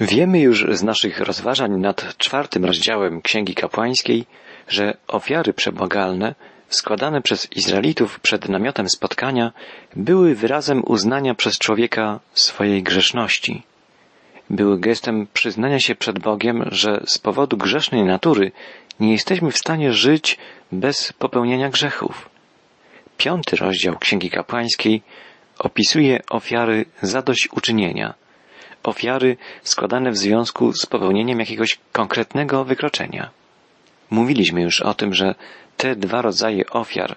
Wiemy już z naszych rozważań nad czwartym rozdziałem Księgi Kapłańskiej, że ofiary przebłagalne składane przez Izraelitów przed namiotem spotkania były wyrazem uznania przez człowieka swojej grzeszności. Były gestem przyznania się przed Bogiem, że z powodu grzesznej natury nie jesteśmy w stanie żyć bez popełniania grzechów. Piąty rozdział Księgi Kapłańskiej opisuje ofiary zadośćuczynienia, ofiary składane w związku z popełnieniem jakiegoś konkretnego wykroczenia. Mówiliśmy już o tym, że te dwa rodzaje ofiar,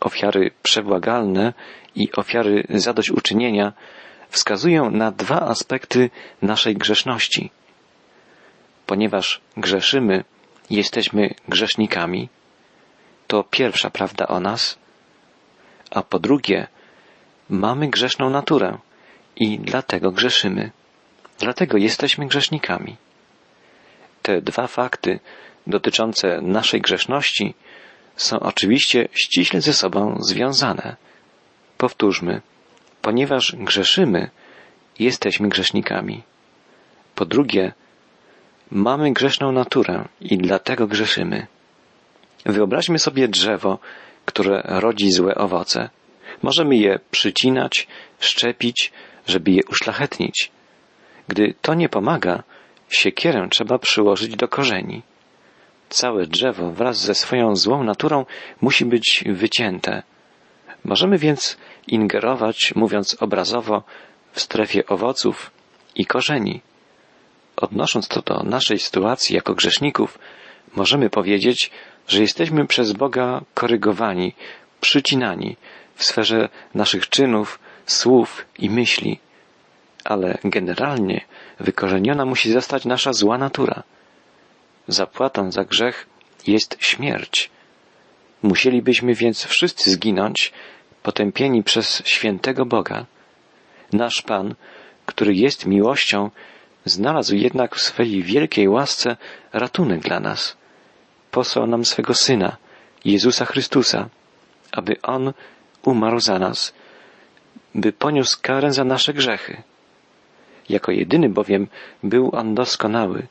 ofiary przebłagalne i ofiary zadośćuczynienia, wskazują na dwa aspekty naszej grzeszności. Ponieważ grzeszymy, jesteśmy grzesznikami, to pierwsza prawda o nas, a po drugie, mamy grzeszną naturę i dlatego grzeszymy. Dlatego jesteśmy grzesznikami. Te dwa fakty dotyczące naszej grzeszności są oczywiście ściśle ze sobą związane. Powtórzmy, ponieważ grzeszymy, jesteśmy grzesznikami. Po drugie, mamy grzeszną naturę i dlatego grzeszymy. Wyobraźmy sobie drzewo, które rodzi złe owoce. Możemy je przycinać, szczepić, żeby je uszlachetnić. Gdy to nie pomaga, siekierę trzeba przyłożyć do korzeni. Całe drzewo wraz ze swoją złą naturą musi być wycięte. Możemy więc ingerować, mówiąc obrazowo, w strefie owoców i korzeni. Odnosząc to do naszej sytuacji jako grzeszników, możemy powiedzieć, że jesteśmy przez Boga korygowani, przycinani w sferze naszych czynów, słów i myśli. Ale generalnie wykorzeniona musi zostać nasza zła natura. Zapłatą za grzech jest śmierć. Musielibyśmy więc wszyscy zginąć, potępieni przez świętego Boga. Nasz Pan, który jest miłością, znalazł jednak w swej wielkiej łasce ratunek dla nas. Posłał nam swego Syna, Jezusa Chrystusa, aby On umarł za nas, by poniósł karę za nasze grzechy. Jako jedyny bowiem był On doskonały,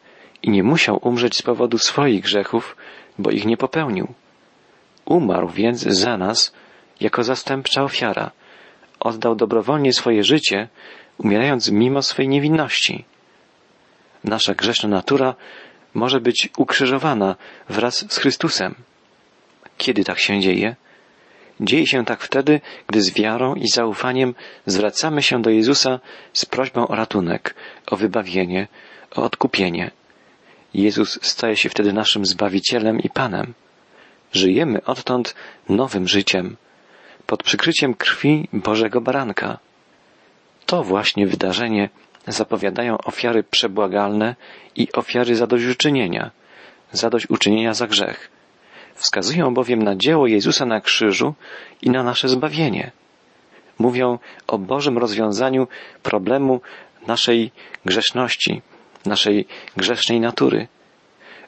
i nie musiał umrzeć z powodu swoich grzechów, bo ich nie popełnił. Umarł więc za nas jako zastępcza ofiara. Oddał dobrowolnie swoje życie, umierając mimo swej niewinności. Nasza grzeszna natura może być ukrzyżowana wraz z Chrystusem. Kiedy tak się dzieje? Dzieje się tak wtedy, gdy z wiarą i zaufaniem zwracamy się do Jezusa z prośbą o ratunek, o wybawienie, o odkupienie. Jezus staje się wtedy naszym Zbawicielem i Panem. Żyjemy odtąd nowym życiem, pod przykryciem krwi Bożego Baranka. To właśnie wydarzenie zapowiadają ofiary przebłagalne i ofiary zadośćuczynienia, zadośćuczynienia za grzech. Wskazują bowiem na dzieło Jezusa na krzyżu i na nasze zbawienie. Mówią o Bożym rozwiązaniu problemu naszej grzeszności, naszej grzesznej natury.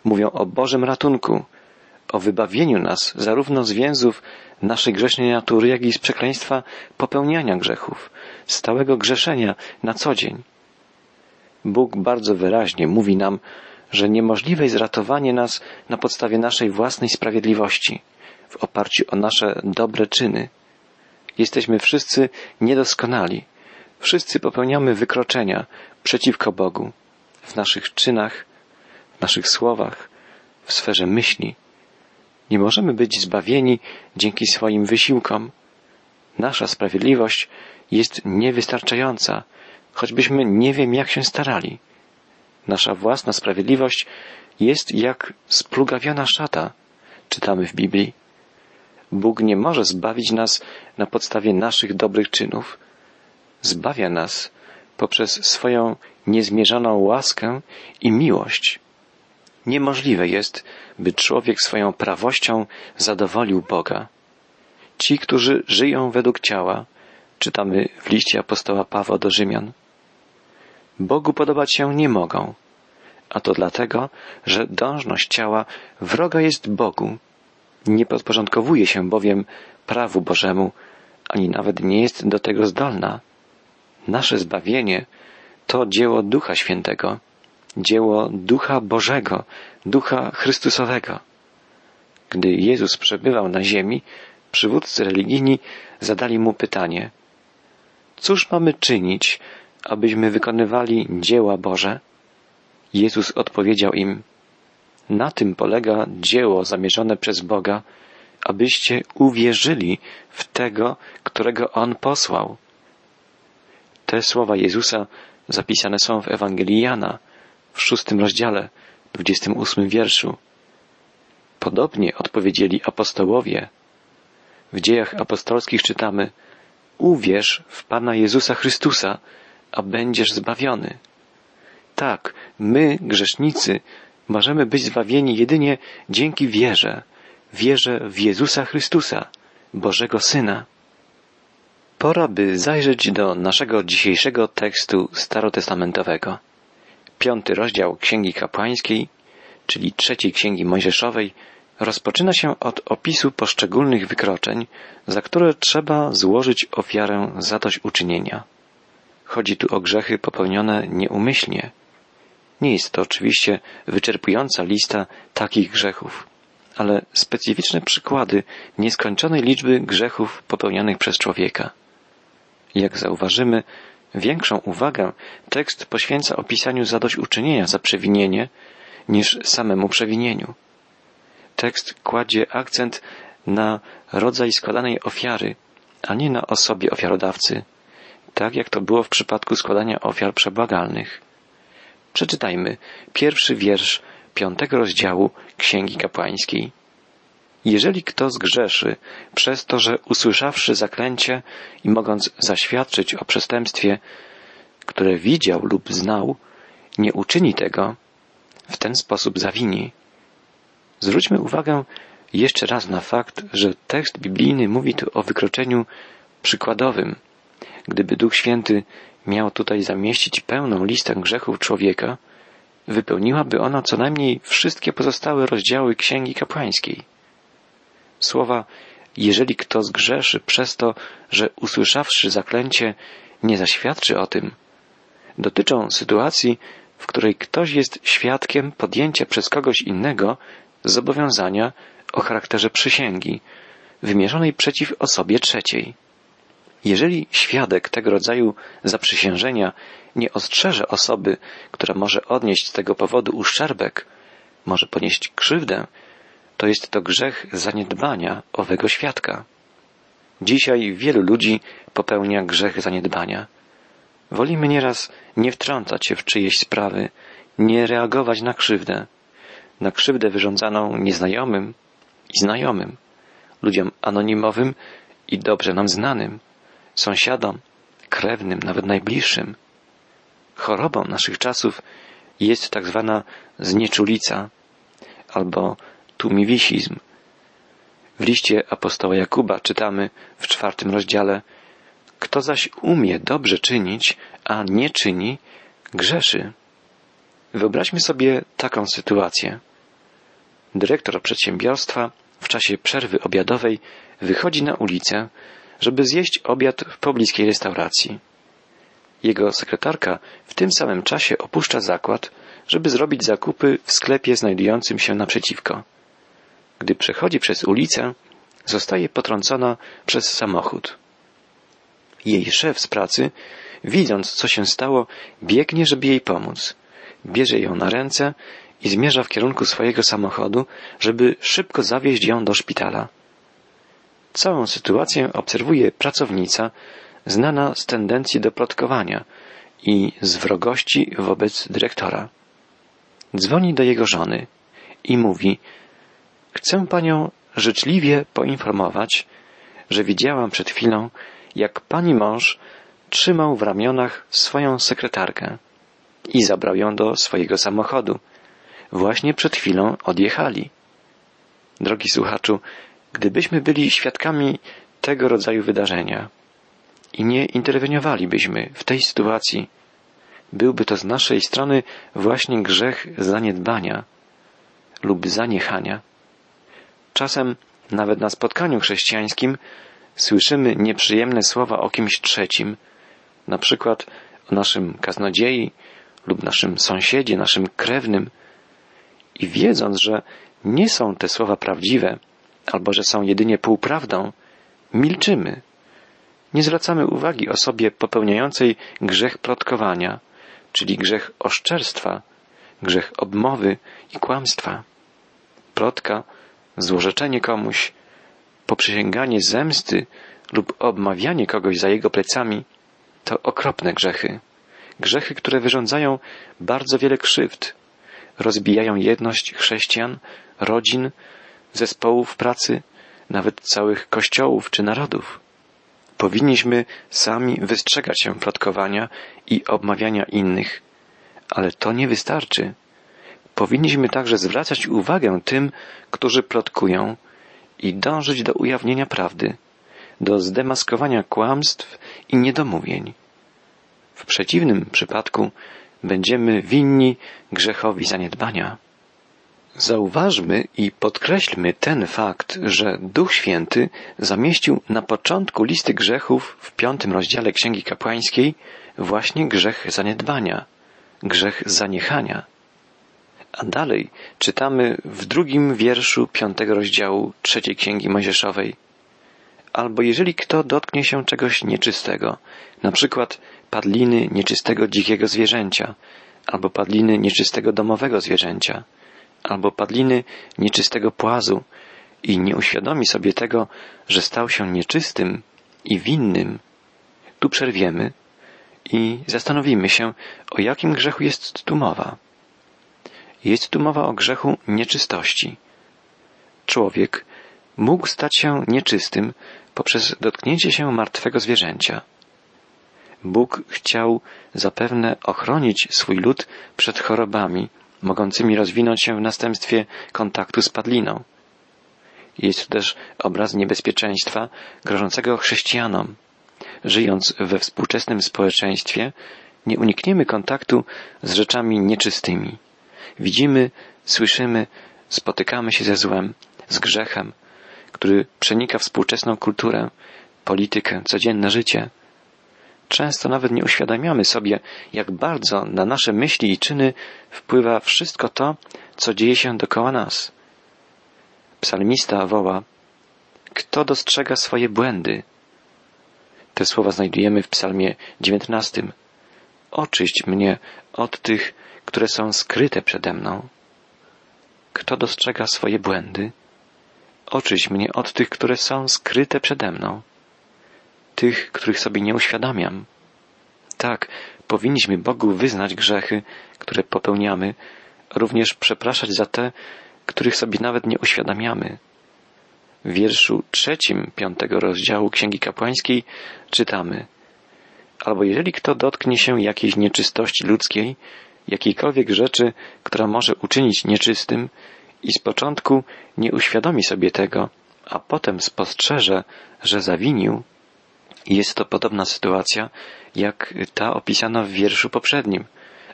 Mówią o Bożym ratunku, o wybawieniu nas zarówno z więzów naszej grzesznej natury, jak i z przekleństwa popełniania grzechów, stałego grzeszenia na co dzień. Bóg bardzo wyraźnie mówi nam, że niemożliwe jest ratowanie nas na podstawie naszej własnej sprawiedliwości, w oparciu o nasze dobre czyny. Jesteśmy wszyscy niedoskonali. Wszyscy popełniamy wykroczenia przeciwko Bogu w naszych czynach, w naszych słowach, w sferze myśli. Nie możemy być zbawieni dzięki swoim wysiłkom. Nasza sprawiedliwość jest niewystarczająca, choćbyśmy nie wiem jak się starali. Nasza własna sprawiedliwość jest jak splugawiona szata, czytamy w Biblii. Bóg nie może zbawić nas na podstawie naszych dobrych czynów. Zbawia nas poprzez swoją niezmierzoną łaskę i miłość. Niemożliwe jest, by człowiek swoją prawością zadowolił Boga. Ci, którzy żyją według ciała, czytamy w liście apostoła Pawła do Rzymian, Bogu podobać się nie mogą, a to dlatego, że dążność ciała wroga jest Bogu. Nie podporządkowuje się bowiem prawu Bożemu, ani nawet nie jest do tego zdolna. Nasze zbawienie to dzieło Ducha Świętego, dzieło Ducha Bożego, Ducha Chrystusowego. Gdy Jezus przebywał na ziemi, przywódcy religijni zadali mu pytanie: Cóż mamy czynić, abyśmy wykonywali dzieła Boże? Jezus odpowiedział im: Na tym polega dzieło zamierzone przez Boga, abyście uwierzyli w tego, którego On posłał. Te słowa Jezusa zapisane są w Ewangelii Jana w szóstym rozdziale, dwudziestym ósmym wierszu. Podobnie odpowiedzieli apostołowie. W dziejach apostolskich czytamy Uwierz w Pana Jezusa Chrystusa, a będziesz zbawiony. Tak, my, grzesznicy, możemy być zbawieni jedynie dzięki wierze, wierze w Jezusa Chrystusa, Bożego Syna. Pora by zajrzeć do naszego dzisiejszego tekstu starotestamentowego. Piąty rozdział Księgi Kapłańskiej, czyli trzeciej Księgi Mojżeszowej, rozpoczyna się od opisu poszczególnych wykroczeń, za które trzeba złożyć ofiarę zadośćuczynienia. Chodzi tu o grzechy popełnione nieumyślnie. Nie jest to oczywiście wyczerpująca lista takich grzechów, ale specyficzne przykłady nieskończonej liczby grzechów popełnianych przez człowieka. Jak zauważymy, większą uwagę tekst poświęca opisaniu zadośćuczynienia za przewinienie niż samemu przewinieniu. Tekst kładzie akcent na rodzaj składanej ofiary, a nie na osobie ofiarodawcy, tak jak to było w przypadku składania ofiar przebłagalnych. Przeczytajmy pierwszy wiersz piątego rozdziału Księgi Kapłańskiej. Jeżeli kto zgrzeszy przez to, że usłyszawszy zaklęcie i mogąc zaświadczyć o przestępstwie, które widział lub znał, nie uczyni tego, w ten sposób zawini. Zwróćmy uwagę jeszcze raz na fakt, że tekst biblijny mówi tu o wykroczeniu przykładowym. Gdyby Duch Święty miał tutaj zamieścić pełną listę grzechów człowieka, wypełniłaby ona co najmniej wszystkie pozostałe rozdziały Księgi Kapłańskiej. Słowa jeżeli kto zgrzeszy przez to, że usłyszawszy zaklęcie nie zaświadczy o tym, dotyczą sytuacji, w której ktoś jest świadkiem podjęcia przez kogoś innego zobowiązania o charakterze przysięgi, wymierzonej przeciw osobie trzeciej. Jeżeli świadek tego rodzaju zaprzysiężenia nie ostrzeże osoby, która może odnieść z tego powodu uszczerbek, może ponieść krzywdę, to jest to grzech zaniedbania owego świadka. Dzisiaj wielu ludzi popełnia grzech zaniedbania. Wolimy nieraz nie wtrącać się w czyjeś sprawy, nie reagować na krzywdę, na krzywdę wyrządzaną nieznajomym i znajomym, ludziom anonimowym i dobrze nam znanym, sąsiadom, krewnym, nawet najbliższym. Chorobą naszych czasów jest tak zwana znieczulica albo tłumiwisizm. W liście apostoła Jakuba czytamy w czwartym rozdziale Kto zaś umie dobrze czynić, a nie czyni, grzeszy. Wyobraźmy sobie taką sytuację. Dyrektor przedsiębiorstwa w czasie przerwy obiadowej wychodzi na ulicę, żeby zjeść obiad w pobliskiej restauracji. Jego sekretarka w tym samym czasie opuszcza zakład, żeby zrobić zakupy w sklepie znajdującym się naprzeciwko. Gdy przechodzi przez ulicę, zostaje potrącona przez samochód. Jej szef z pracy, widząc co się stało, biegnie, żeby jej pomóc. Bierze ją na ręce i zmierza w kierunku swojego samochodu, żeby szybko zawieźć ją do szpitala. Całą sytuację obserwuje pracownica, znana z tendencji do plotkowania i z wrogości wobec dyrektora. Dzwoni do jego żony i mówi, Chcę panią życzliwie poinformować, że widziałam przed chwilą, jak pani mąż trzymał w ramionach swoją sekretarkę i zabrał ją do swojego samochodu. Właśnie przed chwilą odjechali. Drogi słuchaczu, gdybyśmy byli świadkami tego rodzaju wydarzenia i nie interweniowalibyśmy w tej sytuacji, byłby to z naszej strony właśnie grzech zaniedbania lub zaniechania. Czasem nawet na spotkaniu chrześcijańskim słyszymy nieprzyjemne słowa o kimś trzecim, na przykład o naszym kaznodziei lub naszym sąsiedzie, naszym krewnym i wiedząc, że nie są te słowa prawdziwe, albo że są jedynie półprawdą, milczymy. Nie zwracamy uwagi osobie popełniającej grzech plotkowania, czyli grzech oszczerstwa, grzech obmowy i kłamstwa. Plotka, złorzeczenie komuś, poprzysięganie zemsty lub obmawianie kogoś za jego plecami to okropne grzechy. Grzechy, które wyrządzają bardzo wiele krzywd, rozbijają jedność chrześcijan, rodzin, zespołów pracy, nawet całych kościołów czy narodów. Powinniśmy sami wystrzegać się plotkowania i obmawiania innych, ale to nie wystarczy. Powinniśmy także zwracać uwagę tym, którzy plotkują i dążyć do ujawnienia prawdy, do zdemaskowania kłamstw i niedomówień. W przeciwnym przypadku będziemy winni grzechowi zaniedbania. Zauważmy i podkreślmy ten fakt, że Duch Święty zamieścił na początku listy grzechów w piątym rozdziale Księgi Kapłańskiej właśnie grzech zaniedbania, grzech zaniechania. A dalej czytamy w drugim wierszu piątego rozdziału trzeciej Księgi Mojżeszowej. Albo jeżeli kto dotknie się czegoś nieczystego, na przykład padliny nieczystego dzikiego zwierzęcia, albo padliny nieczystego domowego zwierzęcia, albo padliny nieczystego płazu i nie uświadomi sobie tego, że stał się nieczystym i winnym, tu przerwiemy i zastanowimy się, o jakim grzechu jest tu mowa. Jest tu mowa o grzechu nieczystości. Człowiek mógł stać się nieczystym poprzez dotknięcie się martwego zwierzęcia. Bóg chciał zapewne ochronić swój lud przed chorobami, mogącymi rozwinąć się w następstwie kontaktu z padliną. Jest to też obraz niebezpieczeństwa grożącego chrześcijanom. Żyjąc we współczesnym społeczeństwie, nie unikniemy kontaktu z rzeczami nieczystymi. Widzimy, słyszymy, spotykamy się ze złem, z grzechem, który przenika współczesną kulturę, politykę, codzienne życie. Często nawet nie uświadamiamy sobie, jak bardzo na nasze myśli i czyny wpływa wszystko to, co dzieje się dokoła nas. Psalmista woła, kto dostrzega swoje błędy? Te słowa znajdujemy w psalmie dziewiętnastym. Oczyść mnie od tych, które są skryte przede mną. Kto dostrzega swoje błędy? Oczyść mnie od tych, które są skryte przede mną tych, których sobie nie uświadamiam. Tak, powinniśmy Bogu wyznać grzechy, które popełniamy, również przepraszać za te, których sobie nawet nie uświadamiamy. W wierszu trzecim piątego rozdziału Księgi Kapłańskiej czytamy Albo jeżeli kto dotknie się jakiejś nieczystości ludzkiej, jakiejkolwiek rzeczy, która może uczynić nieczystym i z początku nie uświadomi sobie tego, a potem spostrzeże, że zawinił, jest to podobna sytuacja, jak ta opisana w wierszu poprzednim,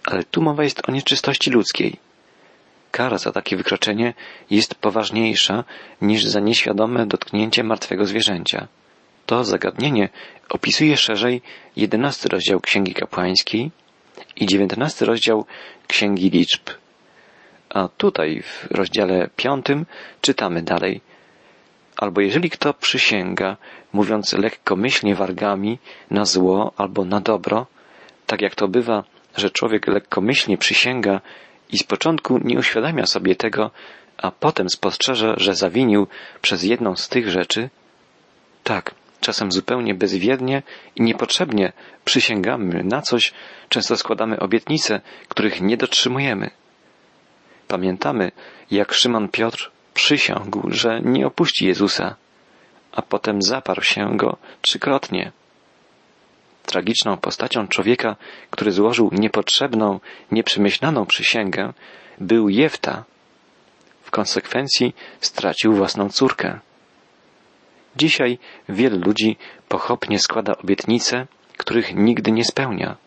ale tu mowa jest o nieczystości ludzkiej. Kara za takie wykroczenie jest poważniejsza niż za nieświadome dotknięcie martwego zwierzęcia. To zagadnienie opisuje szerzej jedenasty rozdział Księgi Kapłańskiej i dziewiętnasty rozdział Księgi Liczb. A tutaj w rozdziale piątym czytamy dalej – Albo jeżeli kto przysięga, mówiąc lekkomyślnie wargami, na zło albo na dobro, tak jak to bywa, że człowiek lekkomyślnie przysięga i z początku nie uświadamia sobie tego, a potem spostrzeże, że zawinił przez jedną z tych rzeczy, tak, czasem zupełnie bezwiednie i niepotrzebnie przysięgamy na coś, często składamy obietnice, których nie dotrzymujemy. Pamiętamy, jak Szymon Piotr przysiągł, że nie opuści Jezusa, a potem zaparł się go trzykrotnie. Tragiczną postacią człowieka, który złożył niepotrzebną, nieprzemyślaną przysięgę, był Jefta. W konsekwencji stracił własną córkę. Dzisiaj wielu ludzi pochopnie składa obietnice, których nigdy nie spełnia.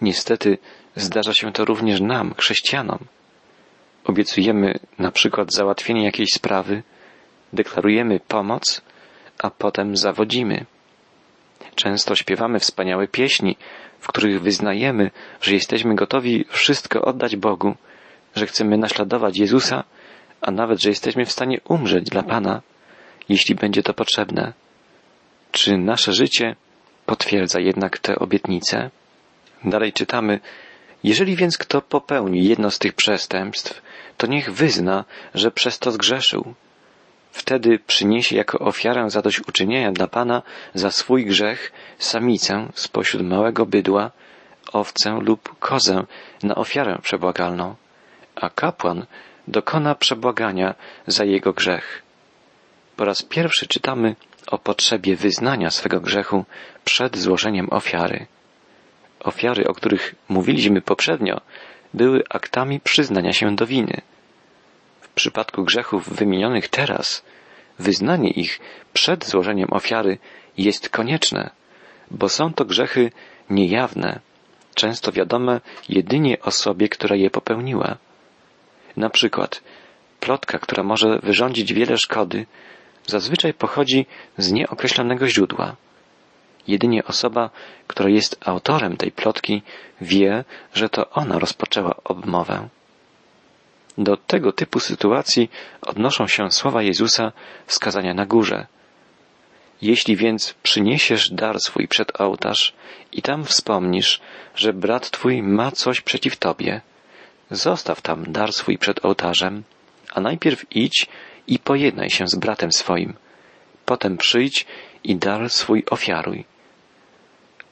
Niestety zdarza się to również nam, chrześcijanom. Obiecujemy na przykład załatwienie jakiejś sprawy, deklarujemy pomoc, a potem zawodzimy. Często śpiewamy wspaniałe pieśni, w których wyznajemy, że jesteśmy gotowi wszystko oddać Bogu, że chcemy naśladować Jezusa, a nawet, że jesteśmy w stanie umrzeć dla Pana, jeśli będzie to potrzebne. Czy nasze życie potwierdza jednak te obietnice? Dalej czytamy, jeżeli więc kto popełni jedno z tych przestępstw, to niech wyzna, że przez to zgrzeszył. Wtedy przyniesie jako ofiarę zadośćuczynienia dla Pana za swój grzech samicę spośród małego bydła, owcę lub kozę na ofiarę przebłagalną, a kapłan dokona przebłagania za jego grzech. Po raz pierwszy czytamy o potrzebie wyznania swego grzechu przed złożeniem ofiary. Ofiary, o których mówiliśmy poprzednio, były aktami przyznania się do winy. W przypadku grzechów wymienionych teraz, wyznanie ich przed złożeniem ofiary jest konieczne, bo są to grzechy niejawne, często wiadome jedynie osobie, która je popełniła. Na przykład plotka, która może wyrządzić wiele szkody, zazwyczaj pochodzi z nieokreślonego źródła. Jedynie osoba, która jest autorem tej plotki, wie, że to ona rozpoczęła obmowę. Do tego typu sytuacji odnoszą się słowa Jezusa wskazania na górze. Jeśli więc przyniesiesz dar swój przed ołtarz i tam wspomnisz, że brat twój ma coś przeciw tobie, zostaw tam dar swój przed ołtarzem, a najpierw idź i pojednaj się z bratem swoim. Potem przyjdź i dar swój ofiaruj.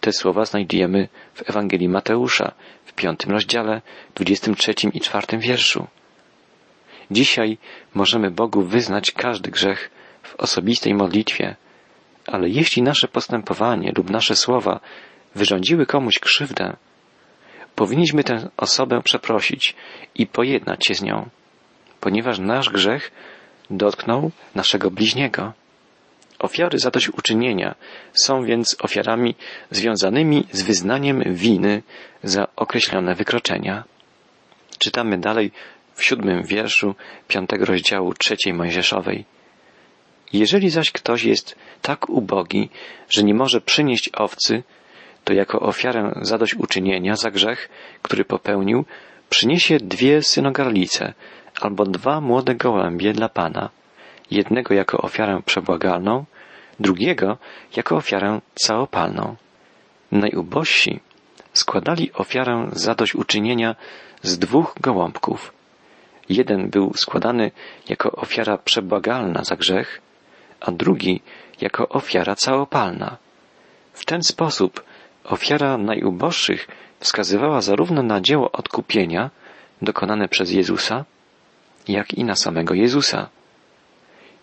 Te słowa znajdujemy w Ewangelii Mateusza w piątym rozdziale, dwudziestym trzecim i czwartym wierszu. Dzisiaj możemy Bogu wyznać każdy grzech w osobistej modlitwie, ale jeśli nasze postępowanie lub nasze słowa wyrządziły komuś krzywdę, powinniśmy tę osobę przeprosić i pojednać się z nią, ponieważ nasz grzech dotknął naszego bliźniego. Ofiary zadośćuczynienia są więc ofiarami związanymi z wyznaniem winy za określone wykroczenia. Czytamy dalej w siódmym wierszu piątego rozdziału trzeciej Mojżeszowej. Jeżeli zaś ktoś jest tak ubogi, że nie może przynieść owcy, to jako ofiarę zadośćuczynienia za grzech, który popełnił, przyniesie dwie synogarlice albo dwa młode gołębie dla Pana, jednego jako ofiarę przebłagalną, drugiego jako ofiarę całopalną. Najubożsi składali ofiarę zadośćuczynienia z dwóch gołąbków. Jeden był składany jako ofiara przebłagalna za grzech, a drugi jako ofiara całopalna. W ten sposób ofiara najuboższych wskazywała zarówno na dzieło odkupienia dokonane przez Jezusa, jak i na samego Jezusa.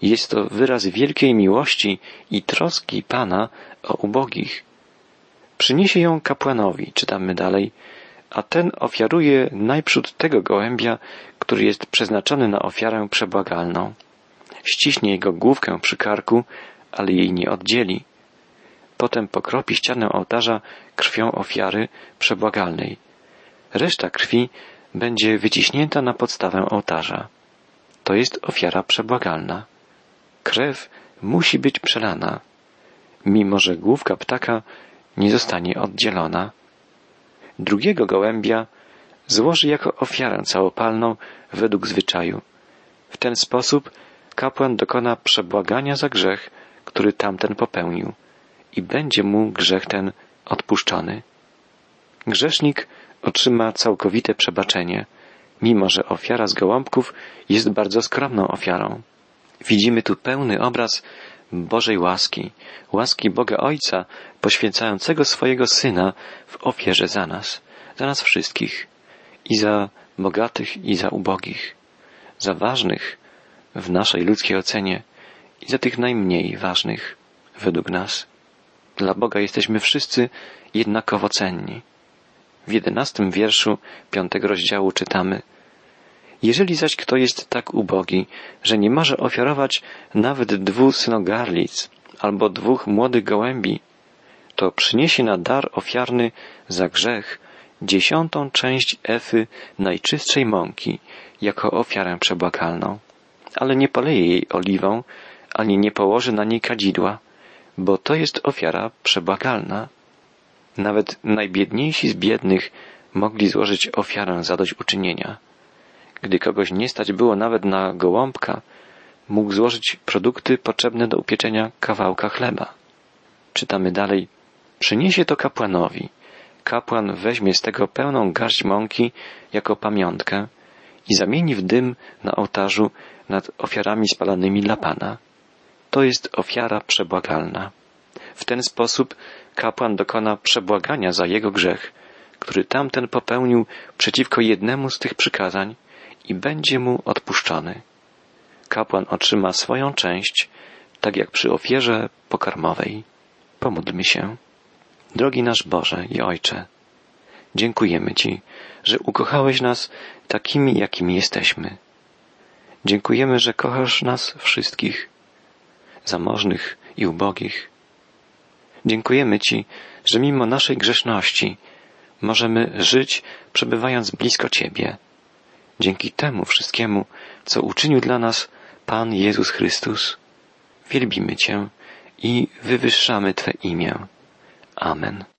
Jest to wyraz wielkiej miłości i troski Pana o ubogich. Przyniesie ją kapłanowi, czytamy dalej, a ten ofiaruje najprzód tego gołębia, który jest przeznaczony na ofiarę przebłagalną. Ściśnie jego główkę przy karku, ale jej nie oddzieli. Potem pokropi ścianę ołtarza krwią ofiary przebłagalnej. Reszta krwi będzie wyciśnięta na podstawę ołtarza. To jest ofiara przebłagalna. Krew musi być przelana, mimo że główka ptaka nie zostanie oddzielona. Drugiego gołębia złoży jako ofiarę całopalną według zwyczaju. W ten sposób kapłan dokona przebłagania za grzech, który tamten popełnił i będzie mu grzech ten odpuszczony. Grzesznik otrzyma całkowite przebaczenie, mimo że ofiara z gołąbków jest bardzo skromną ofiarą. Widzimy tu pełny obraz Bożej łaski, łaski Boga Ojca, poświęcającego swojego Syna w ofierze za nas, za nas wszystkich, i za bogatych, i za ubogich, za ważnych w naszej ludzkiej ocenie, i za tych najmniej ważnych według nas. Dla Boga jesteśmy wszyscy jednakowo cenni. W jedenastym wierszu piątego rozdziału czytamy Jeżeli zaś kto jest tak ubogi, że nie może ofiarować nawet dwóch synogarlic albo dwóch młodych gołębi, to przyniesie na dar ofiarny za grzech dziesiątą część efy najczystszej mąki jako ofiarę przebłagalną, ale nie poleje jej oliwą, ani nie położy na niej kadzidła, bo to jest ofiara przebłagalna. Nawet najbiedniejsi z biednych mogli złożyć ofiarę zadośćuczynienia. Gdy kogoś nie stać było nawet na gołąbka, mógł złożyć produkty potrzebne do upieczenia kawałka chleba. Czytamy dalej. Przyniesie to kapłanowi. Kapłan weźmie z tego pełną garść mąki jako pamiątkę i zamieni w dym na ołtarzu nad ofiarami spalanymi dla Pana. To jest ofiara przebłagalna. W ten sposób kapłan dokona przebłagania za jego grzech, który tamten popełnił przeciwko jednemu z tych przykazań i będzie mu odpuszczony. Kapłan otrzyma swoją część, tak jak przy ofierze pokarmowej. Pomódlmy się. Drogi nasz Boże i Ojcze, dziękujemy Ci, że ukochałeś nas takimi, jakimi jesteśmy. Dziękujemy, że kochasz nas wszystkich, zamożnych i ubogich. Dziękujemy Ci, że mimo naszej grzeszności możemy żyć, przebywając blisko Ciebie. Dzięki temu wszystkiemu, co uczynił dla nas Pan Jezus Chrystus, wielbimy Cię i wywyższamy Twe imię. Amen.